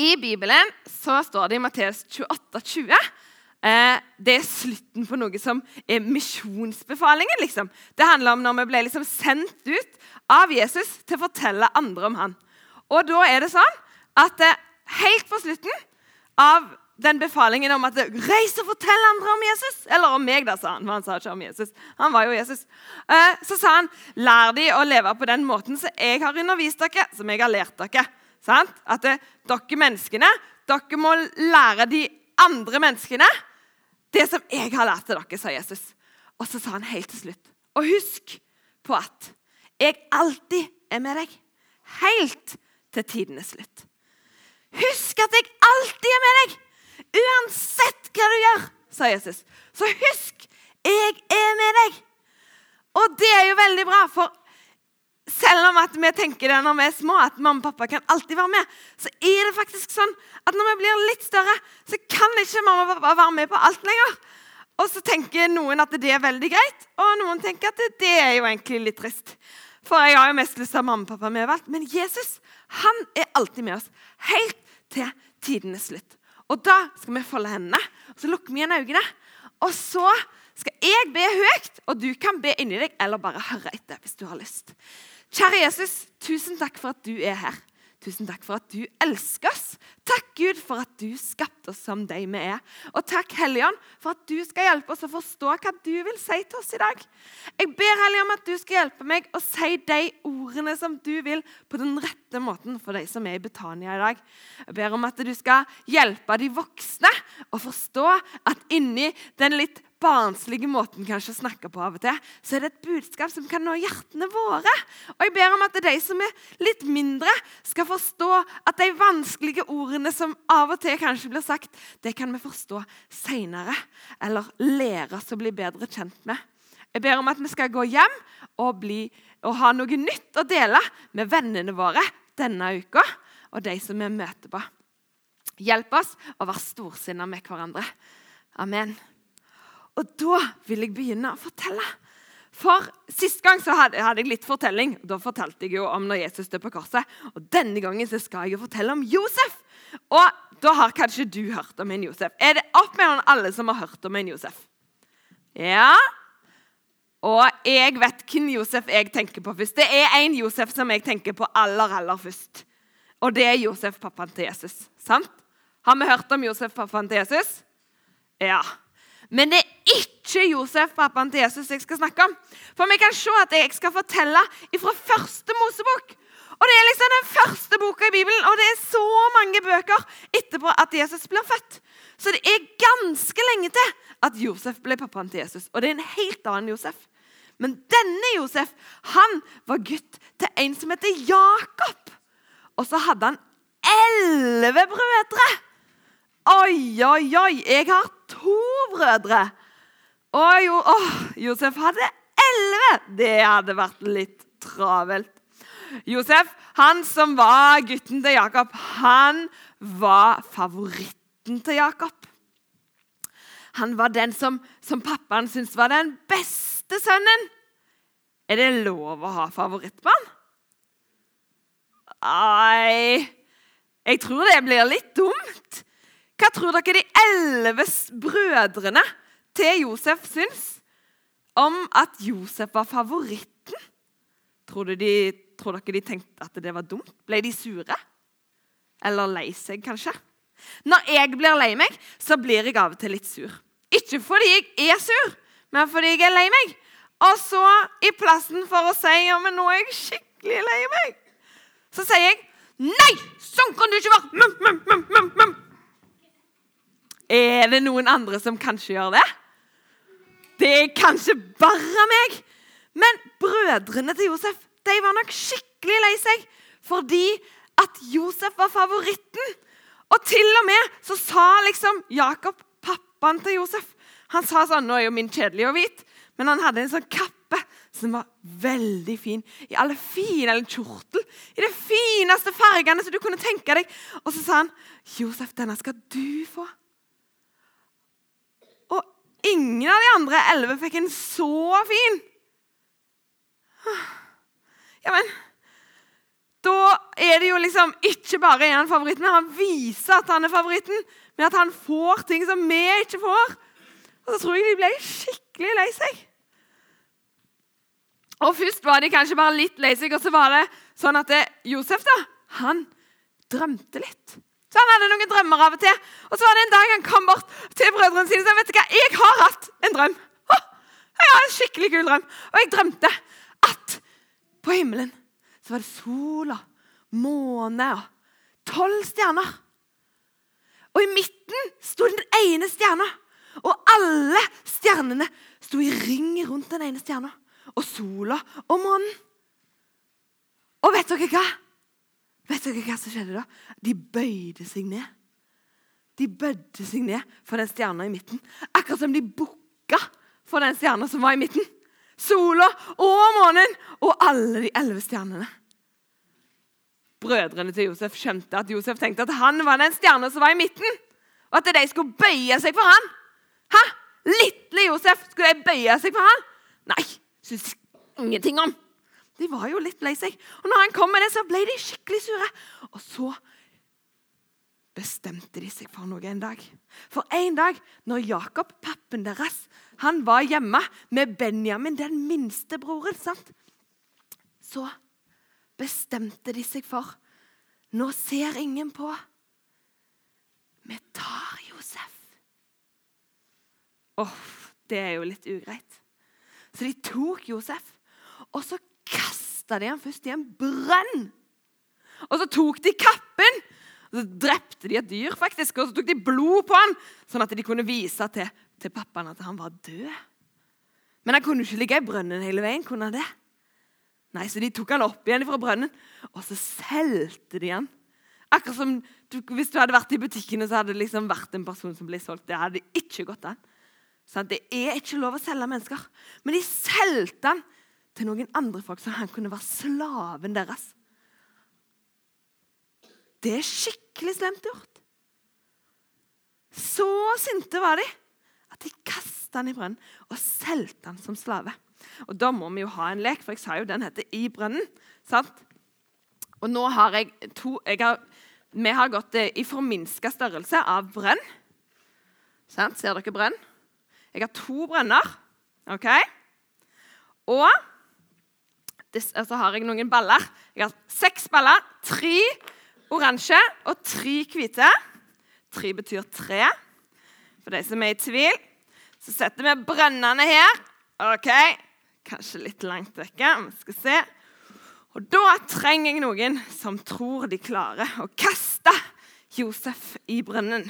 I Bibelen så står det i Matteus 28, 20, eh, Det er slutten på noe som er misjonsbefalingen. liksom. Det handler om når vi ble liksom sendt ut av Jesus til å fortelle andre om han. Og da er det sånn at eh, helt på slutten av den befalingen om at 'reis og fortell andre om Jesus'. Eller om meg, da, sa han. For han sa ikke om Jesus. Han var jo Jesus. Eh, så sa han 'lær de å leve på den måten som jeg har undervist dere', som jeg har lært dere'. Sant? At det, dere menneskene dere må lære de andre menneskene det som jeg har lært til dere, sa Jesus. Og så sa han helt til slutt Og husk på at jeg alltid er med deg. Helt til tidenes slutt. Husk at jeg alltid er med deg. Uansett hva du gjør, sa Jesus. Så husk, jeg er med deg. Og det er jo veldig bra, for selv om at vi tenker det når vi er små, at mamma og pappa kan alltid være med, så er det faktisk sånn at når vi blir litt større, så kan ikke mamma og pappa være med på alt lenger. Og så tenker noen at det er veldig greit, og noen tenker at det er jo egentlig litt trist. For jeg har jo mest lyst til å ha mamma og pappa med overalt. Men Jesus han er alltid med oss, helt til tidenes slutt. Og da skal vi folde hendene, og så lukker vi igjen øynene. Og så skal jeg be høyt, og du kan be inni deg, eller bare høre etter hvis du har lyst. Kjære Jesus, tusen takk for at du er her. Tusen takk for at du elsker oss. Takk, Gud, for at du skapte oss som de vi er. Og takk, Helligånd, for at du skal hjelpe oss å forstå hva du vil si til oss i dag. Jeg ber Helligånd at du skal hjelpe meg å si de ordene som du vil, på den rette måten for de som er i Betania i dag. Jeg ber om at du skal hjelpe de voksne å forstå at inni den litt barnslige måten kanskje å snakke på av og til, så er det et budskap som kan nå hjertene våre. Og jeg ber om at de som er litt mindre, skal forstå at de vanskelige ordene som av og til kanskje blir sagt, det kan vi forstå seinere. Eller lære oss å bli bedre kjent med. Jeg ber om at vi skal gå hjem og, bli, og ha noe nytt å dele med vennene våre denne uka, og de som vi møter på. Hjelp oss å være storsinna med hverandre. Amen. Og da vil jeg begynne å fortelle. For Sist gang så hadde, hadde, jeg litt fortelling. Da fortalte jeg jo om når Jesus døde på korset. Og Denne gangen så skal jeg jo fortelle om Josef. Og da har kanskje du hørt om en Josef. Er det opp med alle som har hørt om en Josef? Ja. Og jeg vet hvem Josef jeg tenker på først. Det er en Josef som jeg tenker på aller, aller først. Og det er Josef, pappaen til Jesus. Sant? Har vi hørt om Josef, pappaen til Jesus? Ja. Men det er ikke Josef, pappaen til Jesus, jeg skal snakke om. For vi kan se at jeg skal fortelle fra første Mosebok. Og Det er liksom den første boka i Bibelen, og det er så mange bøker etterpå at Jesus blir født. Så det er ganske lenge til at Josef ble pappaen til Jesus. Og det er en helt annen Josef. Men denne Josef han var gutt til en som heter Jakob. Og så hadde han elleve brødre. Oi, oi, oi! Jeg har to brødre. Og jo, åh, Josef hadde elleve. Det hadde vært litt travelt. Josef, han som var gutten til Jakob, han var favoritten til Jakob. Han var den som, som pappaen syntes var den beste sønnen. Er det lov å ha favorittbarn? Nei Jeg tror det blir litt dumt. Hva tror dere de elleve brødrene til Josef syns om at Josef var favoritten? Tror, de, tror dere de tenkte at det var dumt? Ble de sure? Eller lei seg, kanskje? Når jeg blir lei meg, så blir jeg av og til litt sur. Ikke fordi jeg er sur, men fordi jeg er lei meg. Og så, i plassen for å si ja, men nå er jeg skikkelig lei meg, så sier jeg nei! Sånn kan du ikke være! Mum, mum, mum, mum, mum. Er det noen andre som kanskje gjør det? Det er kanskje bare meg. Men brødrene til Josef de var nok skikkelig lei seg fordi at Josef var favoritten. Og til og med så sa liksom Jakob, pappaen til Josef Han sa sånn Nå er jo min kjedelig og hvit, men han hadde en sånn kappe som var veldig fin. I alle fine, eller kjortel. I de fineste fargene som du kunne tenke deg. Og så sa han, 'Josef, denne skal du få.' Ingen av de andre elleve fikk en så fin. Ja, men Da er det jo liksom ikke bare er han favoritten, men han viser at han er favoritten med at han får ting som vi ikke får. Og så tror jeg de ble skikkelig lei seg. Og Først var de kanskje bare litt lei seg, og så var det sånn at det, Josef da, han drømte litt. Så Han hadde noen drømmer av og til. Og så var det en dag han kom bort til brødrene sine og sa vet du hva, jeg har hatt en drøm. Å, jeg har en skikkelig kul drøm. Og jeg drømte at på himmelen så var det sola, måne og tolv stjerner. Og i midten sto den ene stjerna. Og alle stjernene sto i ring rundt den ene stjerna. Og sola og månen. Og vet dere hva? Vet dere hva som skjedde da? De bøyde seg ned. De bødde seg ned for den stjerna i midten. Akkurat som de bukka for den stjerna som var i midten. Sola og månen og alle de elleve stjernene. Brødrene til Josef skjønte at Josef tenkte at han var den stjerna som var i midten, og at de skulle bøye seg for han. Hæ? Lille Josef, skulle de bøye seg for han? Nei, syns ingenting om. De var jo litt lei seg. Og når han kom med det, så ble de skikkelig sure. Og så bestemte de seg for noe en dag. For en dag, når Jakob, pappen deres, han var hjemme med Benjamin, den minste broren, sant? så bestemte de seg for Nå ser ingen på. Vi tar Josef. Åh, det er jo litt ugreit. Så de tok Josef, og så kasta de han først i en brønn. Og så tok de kappen, og så drepte de et dyr, faktisk, og så tok de blod på han, sånn at de kunne vise til, til pappaen at han var død. Men han kunne ikke ligge i brønnen hele veien. kunne han det? Nei, Så de tok han opp igjen fra brønnen, og så solgte de han. Akkurat som du, Hvis du hadde vært i butikkene, så hadde det liksom vært en person som ble solgt. Det hadde ikke gått an. Sånn, det er ikke lov å selge mennesker. Men de solgte han til noen andre folk, så han kunne være slaven deres. Det er skikkelig slemt gjort. Så sinte var de at de kasta han i brønnen og solgte han som slave. Og Da må vi jo ha en lek, for jeg sa jo den heter I brønnen. sant? Og nå har jeg to jeg har, Vi har gått i forminska størrelse av brønn. Sant? Ser dere brønn? Jeg har to brønner. ok? Og så har jeg noen baller. Jeg har seks baller. Tre oransje og tre hvite. Tre betyr tre. For de som er i tvil. Så setter vi brønnene her. Ok, Kanskje litt langt vekke. Vi skal se. Og da trenger jeg noen som tror de klarer å kaste Josef i brønnen.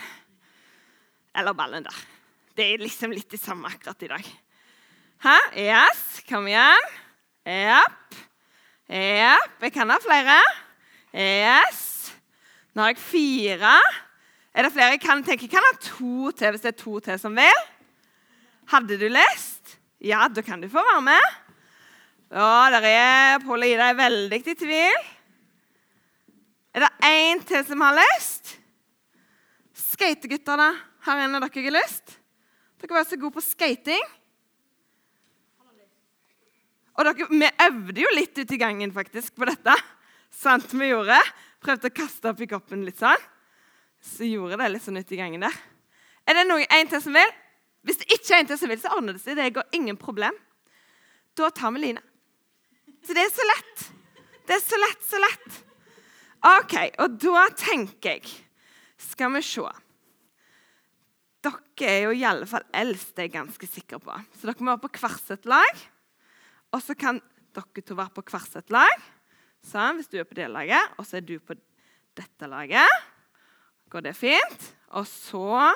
Eller ballen der. Det er liksom litt det samme akkurat i dag. Hæ? Yes, kom igjen. Jepp. Jepp. Jeg kan ha flere. Yes. Nå har jeg fire. Er det flere jeg kan tenke? Jeg kan ha to til hvis det er to til som vil. Hadde du lyst? Ja, da kan du få være med. Ja, der er Pål og Ida er veldig i tvil. Er det én til som har lyst? Skateguttene her inne, dere har lyst? Dere var så gode på skating. Og dere, Vi øvde jo litt ute i gangen faktisk på dette. Sant vi gjorde. Prøvde å kaste opp i koppen litt sånn. Så gjorde det litt sånn ute i gangen der. Er det noen, en til som vil? Hvis det ikke er en til som vil, så ordner det seg. Det går ingen problem. Da tar vi Line. Så det er så lett. Det er så lett, så lett. OK, og da tenker jeg Skal vi se. Dere er jo i alle fall eldst, det er jeg ganske sikker på. Så dere må være på hvert sitt lag. Og så kan dere to være på hvert sitt lag. Sånn, hvis du er på det laget, og så er du på dette laget. Går det fint? Og så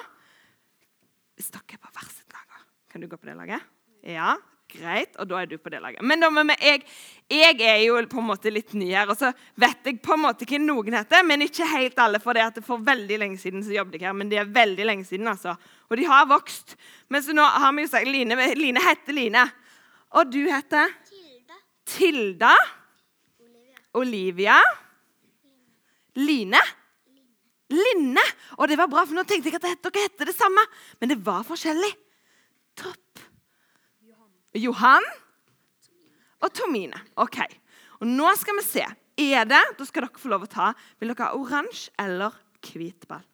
Hvis dere er på hvert sitt lag, kan du gå på det laget? Ja, greit. Og da er du på det laget. Men da, men jeg, jeg, er jo på en måte litt ny her, og så vet jeg på en måte hva noen heter. Men ikke helt alle, for det at for veldig lenge siden så jobbet jeg her. Men det er veldig lenge siden, altså. Og de har vokst. Men så nå har vi jo sagt Line, Line heter Line. Og du heter? Tilda. Tilda. Olivia. Olivia. Line. Linne. Og det var bra, for nå tenkte jeg at dere heter det samme. Men det var forskjellig. Topp. Johan og Tomine. Ok. Og nå skal vi se. er det. Da skal dere få lov å ta. Vil dere ha oransje eller hvit ball?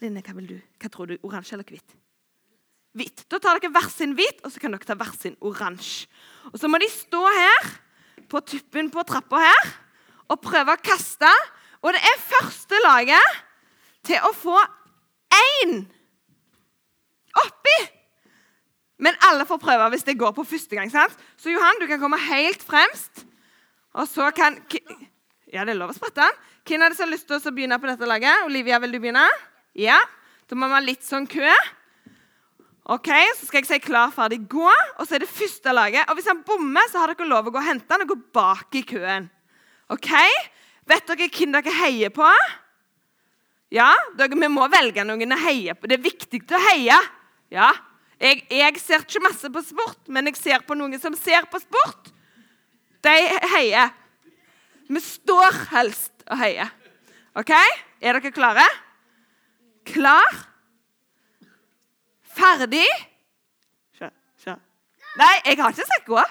Linne, hva vil du? Hva tror du? Oransje eller hvit? Hvit. Da tar dere hver sin hvit, og så kan dere ta hver sin oransje. Og så må de stå her på tuppen på trappa her og prøve å kaste. Og det er første laget til å få én oppi. Men alle får prøve hvis det går på første gang. sant? Så Johan, du kan komme helt fremst. Og så kan Ja, det er lov å sprette. Hvem er det som har lyst til å begynne på dette laget? Olivia, vil du begynne? Ja. Da må vi ha litt sånn kø. Ok, Så skal jeg si 'klar, ferdig, gå', og så er det første laget. Og Hvis han bommer, så har dere lov å gå og hente han og gå bak i køen. Ok? Vet dere hvem dere heier på? Ja, dere, Vi må velge noen å heie på. Det er viktig å heie. Ja, jeg, jeg, ser ikke masse på sport, men jeg ser på noen som ser på sport. De heier. Vi står helst og heier. OK? Er dere klare? Klar? Ferdig? Kjør, kjør. Nei, jeg har ikke sagt gå.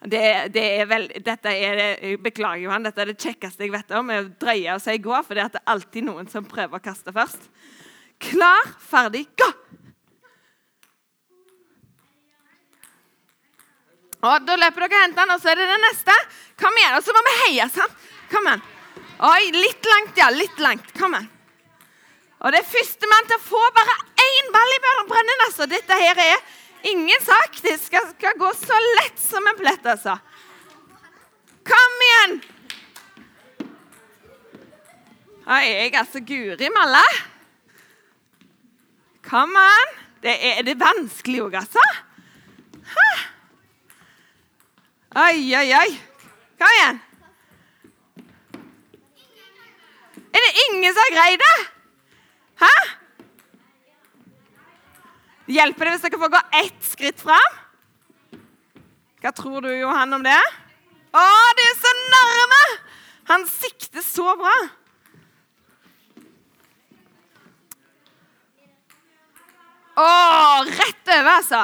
Det, det er vel, dette er det, beklager, Johan, dette er det kjekkeste jeg vet om. å drøye og si 'gå', for det er alltid noen som prøver å kaste først. Klar, ferdig, gå! Og Da løper dere og henter den, og så er det den neste. Kom igjen, og så må vi heie. sant? Kom igjen. Oi, litt langt, ja. Litt langt. Kom igjen. Og det er førstemann til å få bare én ball i brønnen, altså. Dette her er ingen sak. Det skal, skal gå så lett som en plett, altså. Kom igjen! Oi, jeg er altså Guri malla. Kom an. Det er, det vanskelig òg, altså. Ha. Oi, oi, oi. Kom igjen. Er det ingen som har greid det? Hæ? Hjelper det hvis dere får gå ett skritt fram? Hva tror du, Johan, om det? Å, det er så nærme! Han sikter så bra. Å, rett over, altså.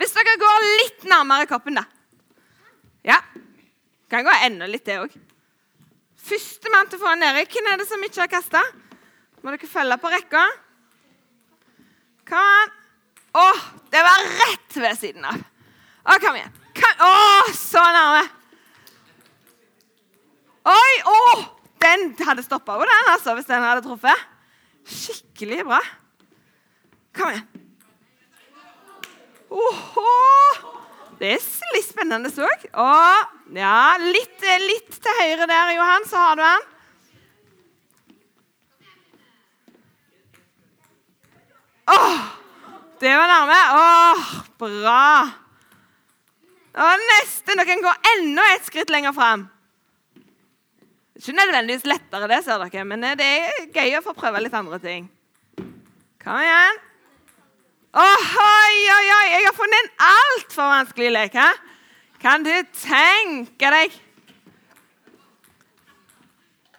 Hvis dere går litt nærmere koppen, da. Ja. Kan gå enda litt, det òg. Førstemann til å få den nedi. Hvem er det som ikke har kasta? Må dere følge på rekka. Kom an. Å, det var rett ved siden av. Å, kom igjen. Kom. Å, så nærme. Oi! Å! Den hadde stoppa jo, den, altså, hvis den hadde truffet. Skikkelig bra. Kom igjen. Oho! Det er litt spennende òg. Ja, litt, litt, til høyre der, Johan, så har du den. Åh, det var nærme. Åh, bra. Og. Dere kan gå enda et skritt lenger fram. Ikke nødvendigvis lettere, det, ser dere, men det er gøy å få prøve litt andre ting. Kom igjen. Oi, oi, oi! Jeg har funnet en altfor vanskelig lek. Hæ? Kan du tenke deg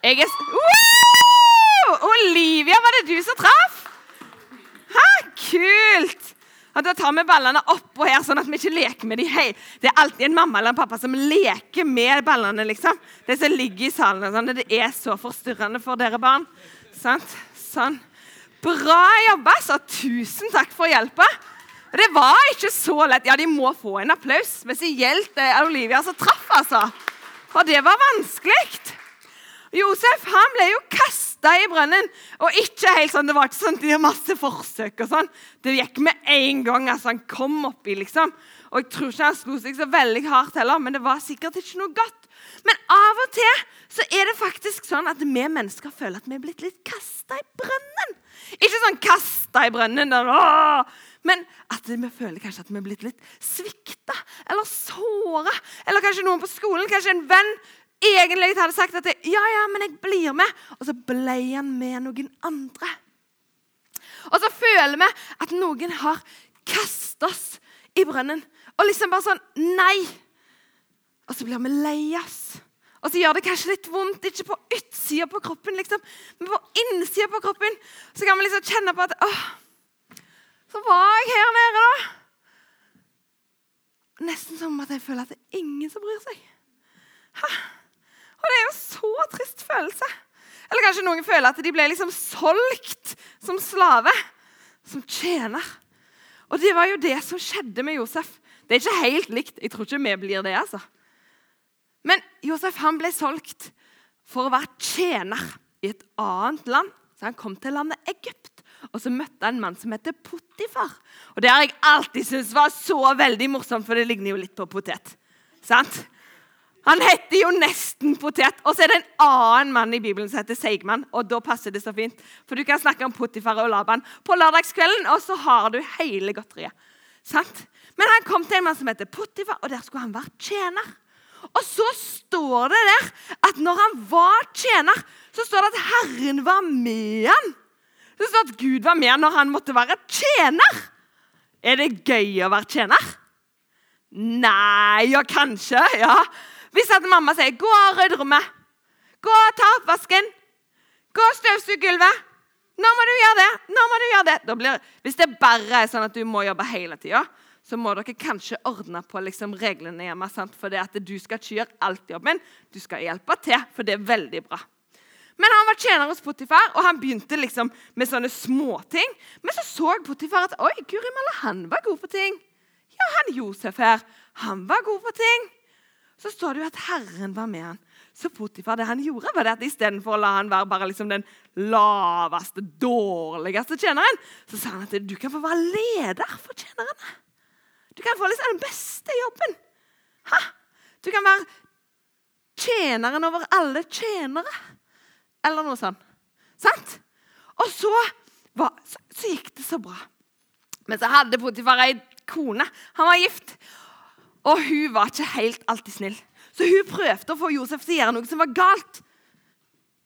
Jeg er uh! Olivia, var det du som traff? Ha, kult! Og da tar vi ballene oppå her, sånn at vi ikke leker med dem. Hei, det er alltid en mamma eller en pappa som leker med ballene. liksom. Det som ligger i salen. Sånn. Det er så forstyrrende for dere barn. Sant? Sånn. Bra jobba! Så tusen takk for hjelpa. Det var ikke så lett. Ja, de må få en applaus. Spesielt eh, Olivia som traff, altså. For det var vanskelig. Josef han ble jo kasta i brønnen. Og ikke helt sånn, det var ikke sånn, de har masse forsøk. og sånn. Det gikk med en gang. altså Han kom oppi, liksom. Og Jeg tror ikke han slo seg så veldig hardt heller, men det var sikkert ikke noe godt. Men av og til så er det faktisk sånn at vi mennesker føler at vi er blitt litt kasta i brønnen. Ikke sånn kasta i brønnen, der, men at vi føler kanskje at vi er blitt litt svikta eller såra. Eller kanskje noen på skolen, kanskje en venn, egentlig hadde sagt at det, ja, ja, men jeg blir med. Og så ble han med noen andre. Og så føler vi at noen har kastet oss i brønnen. Og liksom bare sånn Nei! Og så blir vi lei oss. Og så gjør det kanskje litt vondt, ikke på utsida på kroppen, liksom, men på innsida på kroppen. Så kan vi liksom kjenne på at åh, så var jeg her nede, da. Nesten som at jeg føler at det er ingen som bryr seg. Ha. Og det er jo så trist følelse. Eller kanskje noen føler at de ble liksom solgt som slave. Som tjener. Og det var jo det som skjedde med Josef. Det er ikke helt likt. Jeg tror ikke vi blir det. altså. Men Josef han ble solgt for å være tjener i et annet land. Så han kom til landet Egypt, og så møtte han en mann som heter Potifar. Og Det har jeg alltid syntes var så veldig morsomt, for det ligner jo litt på potet. Sant? Han heter jo nesten potet. Og så er det en annen mann i Bibelen som heter Seigmann. Og da passer det så fint, for du kan snakke om Potifar og Laban på lørdagskvelden, og så har du hele godteriet. Sant? Men han kom til en mann som heter Potifar, og der skulle han være tjener. Og så står det der at når han var tjener, så står det at Herren var med han. Så står det at Gud var med han når han måtte være tjener. Er det gøy å være tjener? Nei, ja, kanskje. ja. Hvis at mamma sier 'gå og rydd rommet', 'gå og ta oppvasken', 'gå og støvsug gulvet', 'nå må du gjøre det', 'nå må du gjøre det'. Blir, hvis det bare er sånn at du må jobbe hele tida, så må dere kanskje ordne på liksom reglene hjemme. Sant? For det at du skal ikke gjøre alt jobben, du skal hjelpe til, for det er veldig bra. Men han var tjener hos Potifar, og han begynte liksom med sånne småting. Men så så Potifar at oi, Guri malla, han var god på ting. Ja, han Josef her, han var god på ting. Så står det jo at Herren var med han. Så Potifar, det han gjorde, var det at istedenfor å la han være bare liksom den laveste, dårligste tjeneren, så sa han at du kan få være leder for tjenerne. Du kan få liksom den beste jobben. Ha? Du kan være tjeneren over alle tjenere. Eller noe sånt. Sant? Og så, var, så, så gikk det så bra. Men så hadde Potifar ei kone. Han var gift. Og hun var ikke helt alltid snill. Så hun prøvde å få Josef til å gjøre noe som var galt.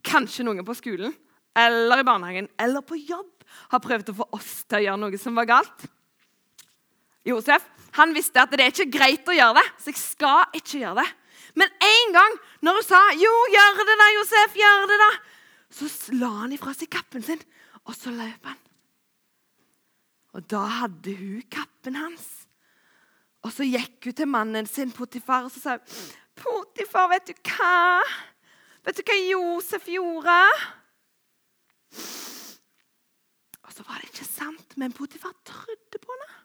Kanskje noen på skolen eller i barnehagen eller på jobb har prøvd å få oss til å gjøre noe som var galt. Josef han visste at det er ikke greit å gjøre det, så jeg skal ikke gjøre det. Men en gang når hun sa 'Jo, gjør det da, Josef, gjør det da', så la han ifra seg kappen sin, og så løp han. Og da hadde hun kappen hans. Og så gikk hun til mannen sin, Potifar, og så sa hun, 'Potifar, vet du hva? Vet du hva Josef gjorde?' Og så var det ikke sant, men Potifar trodde på henne.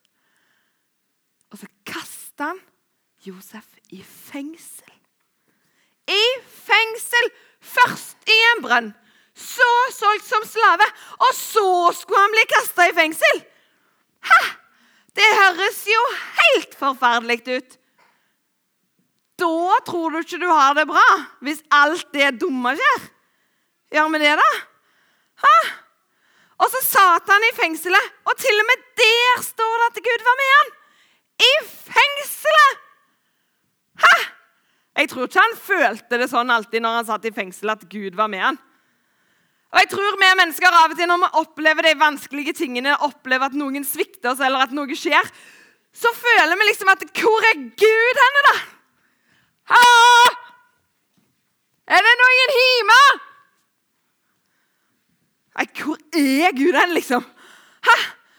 Og så kasta han Josef i fengsel. I fengsel! Først i en brønn, så solgt som slave, og så skulle han bli kasta i fengsel! Hæ? Det høres jo helt forferdelig ut. Da tror du ikke du har det bra, hvis alt det dumme skjer. Gjør vi det, da? Hæ? Og så satt han i fengselet, og til og med der står det at Gud var med han i fengselet! Hæ? Jeg tror ikke han følte det sånn alltid når han satt i fengsel, at Gud var med han. Og jeg tror vi mennesker av og til når vi opplever de vanskelige tingene, opplever at noen svikter oss, eller at noe skjer, så føler vi liksom at Hvor er Gud henne, da? Hallo? Er det noen hjemme? Nei, hvor er Gud hen, liksom? Hæ?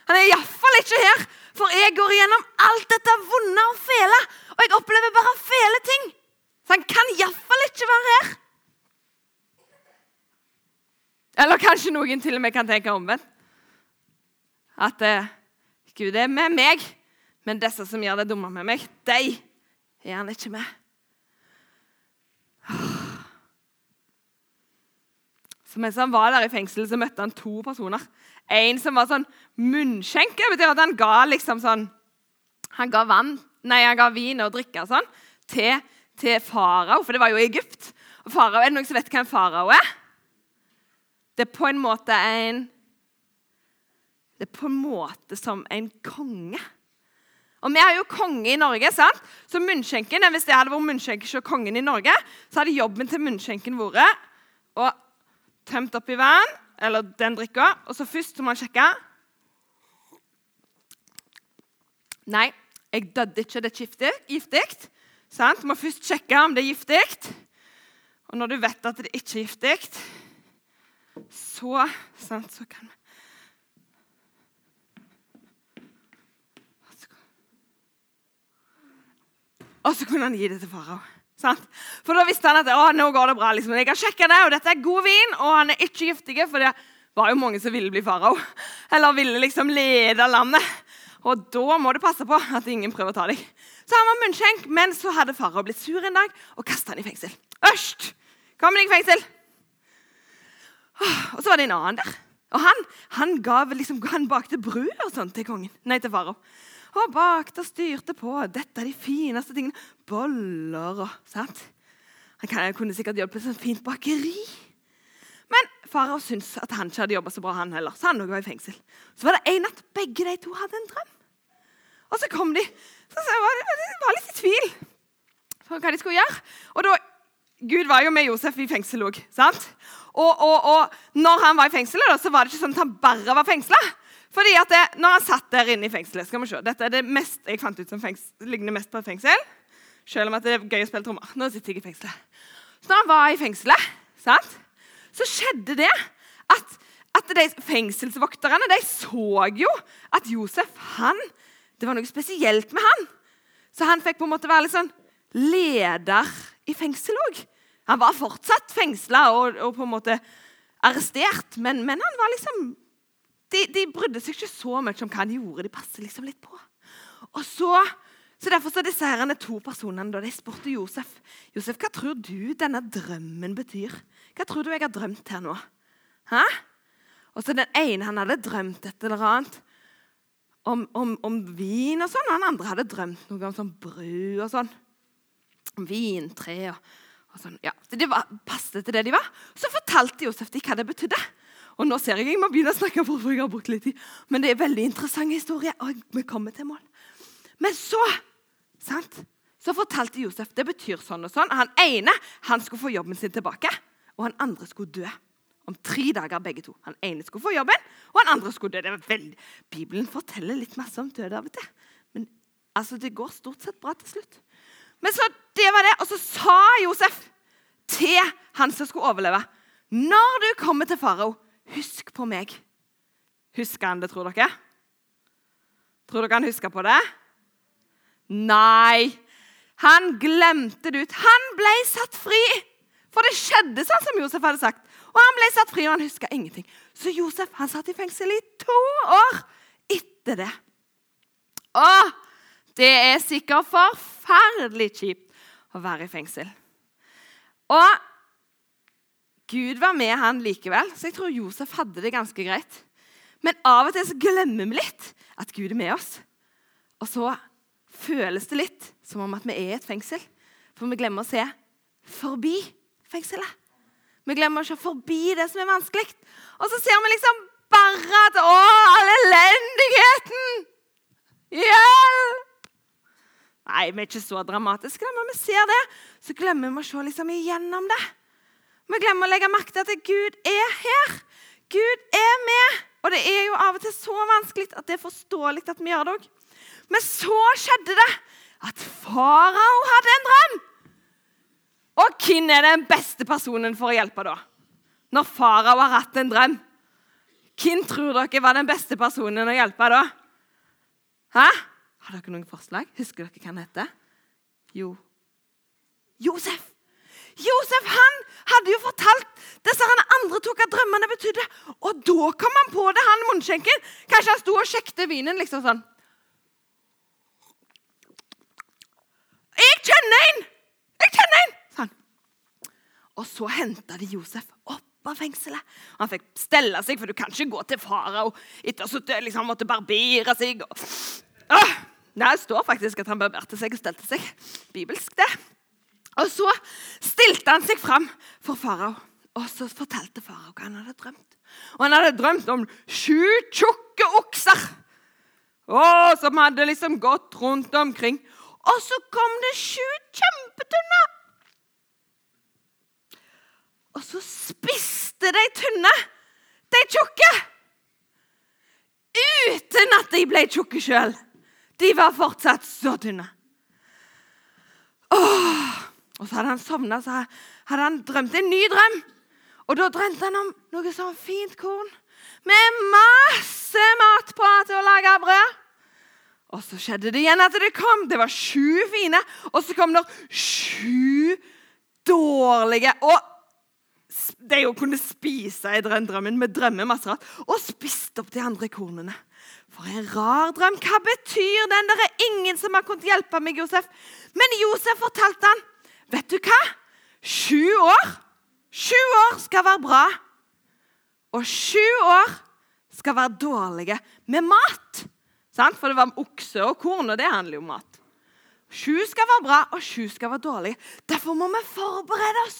Han er iallfall ikke her. For jeg går igjennom alt dette vonde og fæle, og jeg opplever bare fæle ting. Så han kan iallfall ikke være her. Eller kanskje noen til og med kan tenke omvendt. At eh, Gud er med meg, men disse som gjør det dumme med meg, de er han ikke med. Så mens han var der i fengsel, så møtte han to personer. En som var sånn munnskjenke. Betyr at han ga liksom sånn Han ga vann, nei, han ga vin og drikke og sånn til, til farao, for det var jo Egypt. Og farao, Er det noen som vet hvem farao er? Det er på en måte en Det er på en måte som en konge. Og Vi har jo konge i Norge. sant? Så munnskjenken, Hvis det hadde vært munnskjenk og kongen i Norge, så hadde jobben til munnskjenken vært å tømt oppi vann, eller den drikka, og så først må man sjekke Nei, jeg døde ikke. Det er giftig. Sant? Du må først sjekke om det er giftig. Og når du vet at det ikke er giftig, så, sant, så kan vi og så kunne han gi det til farao. For da visste han at å, nå går det bra. Liksom. Jeg har sjekka det, og dette er god vin, og han er ikke giftig. For det var jo mange som ville bli farao. Eller ville liksom lede landet. Og da må du passe på at ingen prøver å ta deg. Så han var munnskjenk, men så hadde farao blitt sur en dag og kasta han i fengsel. Øst! Kom deg i fengsel! Og så var det en annen der. Og han, han, gav, liksom, han bakte brød og sånt til kongen, nei, til farao. Og bakte og styrte på. Dette er de fineste tingene. Boller og sant? Han kunne sikkert hjulpet et sånt fint bakeri. Farao syntes at han ikke hadde jobba så bra, han heller. Så han var i fengsel. Så var det en natt begge de to hadde en drøm. Og så kom de. Så var de var litt i tvil for hva de skulle gjøre. Og da, Gud var jo med Josef i fengsel òg. Og, og, og, når han var i fengselet, så var det ikke sånn at han bare var fengsla. Fordi at det, når han satt der inne i fengselet skal vi se, Dette er det mest jeg fant ut som fengsel, ligner mest på et fengsel. Selv om det er gøy å spille trommer. Nå sitter jeg i fengselet. Så når han var i fengselet, sant, så skjedde det at, at de fengselsvokterne de så jo at Josef han, det var noe spesielt med han. Så han fikk på en måte være litt sånn leder i fengsel òg. Han var fortsatt fengsla og, og, på en måte arrestert, men, men han var liksom de, de, brydde seg ikke så mye om hva han gjorde. De passet liksom litt på. Og så, så Derfor så disse her to personene da, de spurte Josef Josef, hva tror du denne drømmen betyr. Hva tror du jeg har drømt her nå? Hæ? Og så Den ene han hadde drømt et eller annet om, om, om vin og sånn. Og den andre hadde drømt noe om sånn bru og sånn. Om vintre og, og sånn. Ja, Det var, passet til det de var. Så fortalte Josef dem hva det betydde. Og nå ser jeg jeg må begynne å snakke for jeg har brukt litt tid. Men det er en veldig interessant historie, og vi kommer til mål. Men så sant? Så fortalte Josef det betyr sånn og sånn. Han ene han skulle få jobben sin tilbake, og han andre skulle dø. Om tre dager, begge to. Han ene skulle få jobben, og han andre skulle dø. Det var veldig... Bibelen forteller litt masse om død av og til. Men altså, det går stort sett bra til slutt. Men så det var det. Og så sa Josef til han som skulle overleve Når du kommer til farao 'Husk på meg'. Husker han det, tror dere? Tror dere han husker på det? Nei. Han glemte det ut. Han ble satt fri! For det skjedde sånn som Josef hadde sagt. Og han ble satt fri, og han huska ingenting. Så Josef han satt i fengsel i to år etter det. Å, det er sikkert forferdelig kjipt å være i fengsel. Og Gud var med han likevel, så jeg tror Josef hadde det ganske greit. Men av og til så glemmer vi litt at Gud er med oss. Og så føles det litt som om at vi er i et fengsel. For vi glemmer å se forbi fengselet. Vi glemmer å se forbi det som er vanskelig. Og så ser vi liksom bare at Å, all elendigheten! Hjelp! Nei, vi er ikke så dramatiske, da, men vi ser det. Så glemmer vi å se liksom igjennom det. Vi glemmer å legge merke til at Gud er her. Gud er med. Og det er jo av og til så vanskelig at det er forståelig at vi gjør det òg. Men så skjedde det at farao hadde en drøm. Og hvem er den beste personen for å hjelpe da? Når farao har hatt en drøm? Hvem tror dere var den beste personen å hjelpe da? Hæ? Har dere noen forslag? Husker dere hva han heter? Jo Josef. Josef han hadde jo fortalt disse andre tok hva drømmene betydde. Og da kom han på det, han munnskjenken. Kanskje han sto og sjekket vinen liksom sånn. Jeg kjenner en! Jeg kjenner en! Og så henta de Josef opp av fengselet. Han fikk stelle seg, for du kan ikke gå til farao etter å liksom, måtte barbere seg. Og... Ah, det står faktisk at han barberte seg og stelte seg. Bibelsk, det. Og så stilte han seg fram for farao. Og så fortalte farao hva han hadde drømt. Og han hadde drømt om sju tjukke okser å, som hadde liksom gått rundt omkring. Og så kom det sju kjempetynne. Og så spiste de tynne, de tjukke, uten at de ble tjukke sjøl. De var fortsatt så tynne. Åh, og så hadde han sovna, så hadde han drømt en ny drøm. Og da drømte han om noe sånn fint korn med masse mat på til å lage brød. Og så skjedde det igjen at det kom. Det var sju fine. Og så kom det sju dårlige. Og de å kunne spise i den drømmen med drømmemasserat. Og spiste opp de andre kornene. For en rar drøm. Hva betyr den? Det er ingen som har kunnet hjelpe meg, Josef. Men Josef fortalte han. Vet du hva? Sju år. Sju år skal være bra. Og sju år skal være dårlige med mat. For det var okse og korn, og det handler jo om mat. Sju skal være bra, og sju skal være dårlige. Derfor må vi forberede oss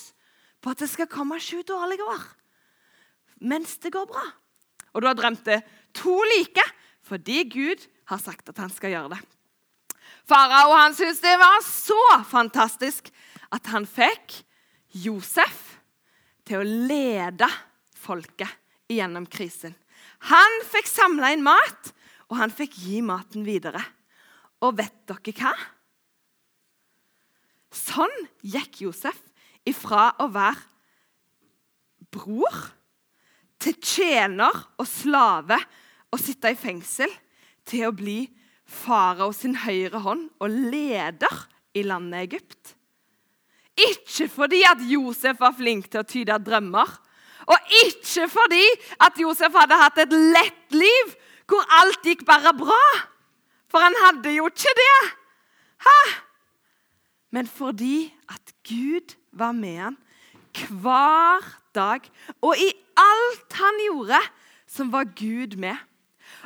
på at det skal komme sju dårlige år mens det går bra. Og du har drømt det to like fordi Gud har sagt at han skal gjøre det. Farao han syntes det var så fantastisk at han fikk Josef til å lede folket gjennom krisen. Han fikk samla inn mat og han fikk gi maten videre. Og vet dere hva? Sånn gikk Josef ifra å være bror til tjener og slave og sitte i fengsel til å bli farao sin høyre hånd og leder i landet Egypt. Ikke fordi at Josef var flink til å tyde drømmer, og ikke fordi at Josef hadde hatt et lett liv hvor alt gikk bare bra. For han hadde jo ikke det. Hæ? Men fordi at Gud var med han hver dag, og i alt han gjorde, som var Gud med.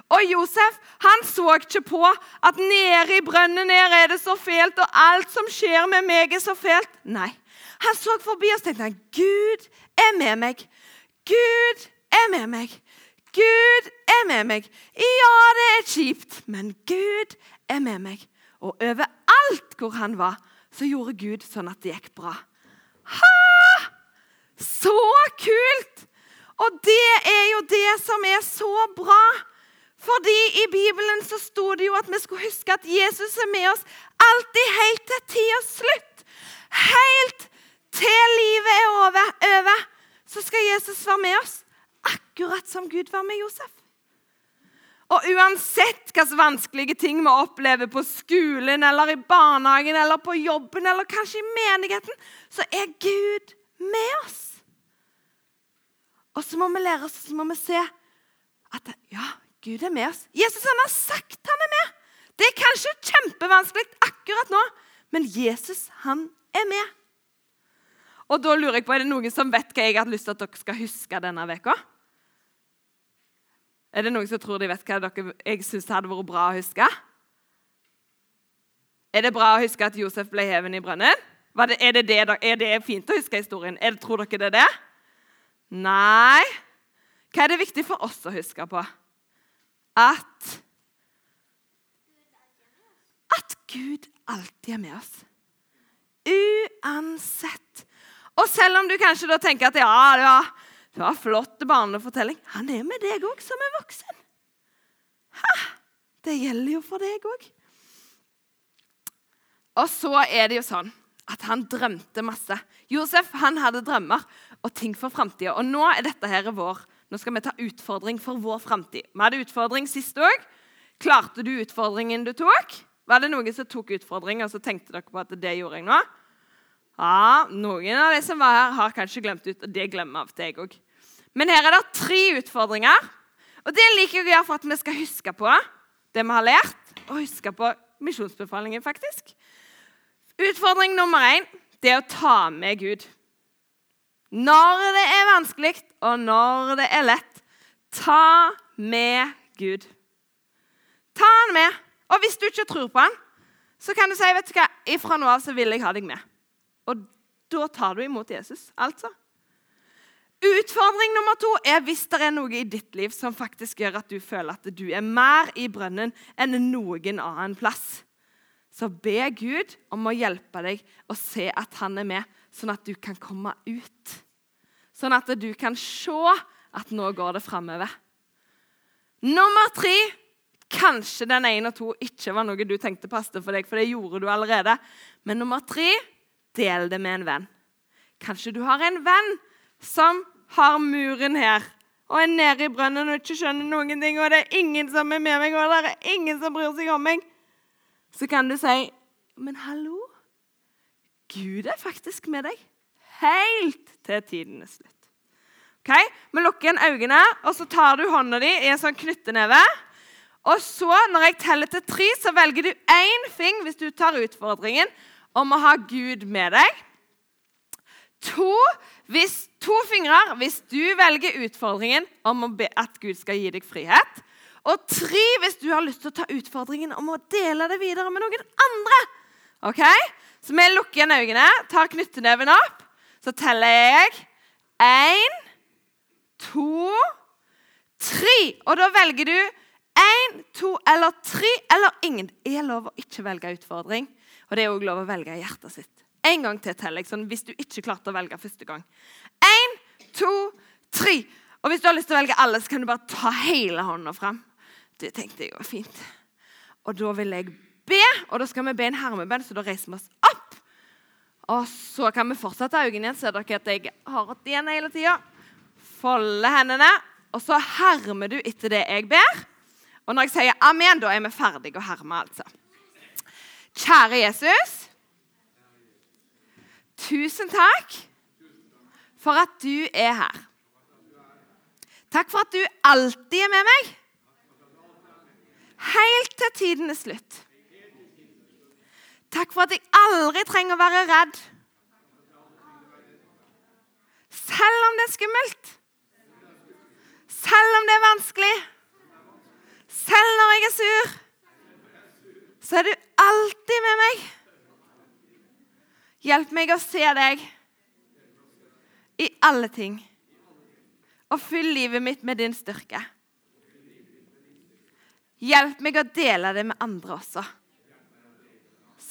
Og Josef han så ikke på at nede i brønnen her er det så fælt, og alt som skjer med meg, er så fælt. Nei. Han så forbi og tenkte han, Gud er med meg. Gud er med meg. Gud er med meg. Ja, det er kjipt, men Gud er med meg. Og overalt hvor han var, så gjorde Gud sånn at det gikk bra. Ha! Så kult! Og det er jo det som er så bra. Fordi i Bibelen så sto det jo at vi skulle huske at Jesus er med oss alltid helt til tidas slutt. Helt til livet er over, over, så skal Jesus være med oss akkurat som Gud var med Josef. Og uansett hvilke vanskelige ting vi opplever på skolen eller i barnehagen eller på jobben eller kanskje i menigheten, så er Gud med oss. Og så må vi lære oss, så må vi se at ja, Gud er med oss. Jesus han har sagt han er med. Det er kanskje kjempevanskelig akkurat nå, men Jesus han er med. Og da lurer jeg på, Er det noen som vet hva jeg har lyst til at dere skal huske denne veka? Er det noen som tror de vet hva dere, jeg syns hadde vært bra å huske? Er det bra å huske at Josef ble hevet i brønnen? Det, er, det det, er, det fint å huske historien? Det, tror dere det er det? Nei. Hva er det viktig for oss å huske på? At At Gud alltid er med oss. Uansett. Og selv om du kanskje da tenker at ja, ja det var flott barnefortelling. Han er med deg òg som er voksen. Ha, det gjelder jo for deg òg. Og så er det jo sånn at han drømte masse. Josef han hadde drømmer og ting for framtida. Og nå er dette her vår. Nå skal vi ta utfordring for vår framtid. Vi hadde utfordring sist òg. Klarte du utfordringen du tok? Var det noen som tok utfordring, og så tenkte dere på at det gjorde jeg nå? Ja, Noen av de som var her, har kanskje glemt ut, og det glemmer av til jeg òg. Men her er det tre utfordringer. Og det liker jeg å gjøre for at vi skal huske på det vi har lært, og huske på misjonsbefalingen, faktisk. Utfordring nummer én det er å ta med Gud. Når det er vanskelig, og når det er lett, ta med Gud. Ta han med. Og hvis du ikke tror på han, så kan du si vet du hva, ifra nå av så vil jeg ha deg med. Og da tar du imot Jesus, altså. Utfordring nummer to er hvis det er noe i ditt liv som faktisk gjør at du føler at du er mer i brønnen enn noen annen plass. Så be Gud om å hjelpe deg å se at han er med, sånn at du kan komme ut. Sånn at du kan se at nå går det framover. Nummer tre Kanskje den ene og to ikke var noe du tenkte passet for deg, for det gjorde du allerede. Men nummer tre del det med en venn. Kanskje du har en venn som har muren her og er nede i brønnen og ikke skjønner noen ting, og det er ingen som er med meg, og det er ingen som bryr seg om meg. så kan du si Men hallo? Gud er faktisk med deg helt til tiden er slutt. Ok? Vi lukker igjen øynene, og så tar du hånda di i en sånn knytteneve. Og så, når jeg teller til tre, så velger du én ting hvis du tar utfordringen om å ha Gud med deg. To, hvis, to fingre hvis du velger utfordringen om at Gud skal gi deg frihet. Og tre hvis du har lyst til å ta utfordringen om å dele det videre med noen andre. Ok? Så vi lukker igjen øynene, tar knytteneven opp. Så teller jeg én, to, tre. Og da velger du én, to eller tre eller ingen. Det er lov å ikke velge utfordring. Og det er òg lov å velge hjertet sitt. En gang til teller jeg, sånn hvis du ikke klarte å velge første gang. To, tre. Og hvis du har lyst til å velge alle, så kan du bare ta hele hånda fram. Det tenkte jeg var fint. Og da vil jeg be, og da skal vi be en hermebønn, så da reiser vi oss opp. Og så kan vi fortsette øynene igjen. Ser dere at jeg har hatt igjen hele tida? Folde hendene, og så hermer du etter det jeg ber. Og når jeg sier amen, da er vi ferdige å herme, altså. Kjære Jesus. Tusen takk for at du er her. Takk for at du alltid er med meg. Helt til tiden er slutt. Takk for at jeg aldri trenger å være redd. Selv om det er skummelt. Selv om det er vanskelig. Selv når jeg er sur. Så er du alltid med meg. Hjelp meg å se deg i alle ting. Og fyll livet mitt med din styrke. Hjelp meg å dele det med andre også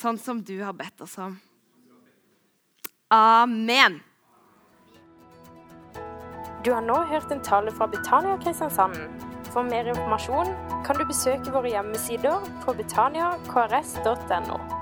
sånn som du har bedt oss om. Amen. Du har nå hørt en tale fra Betania Kristiansand. For mer informasjon kan du besøke våre hjemmesider på betaniakrs.no.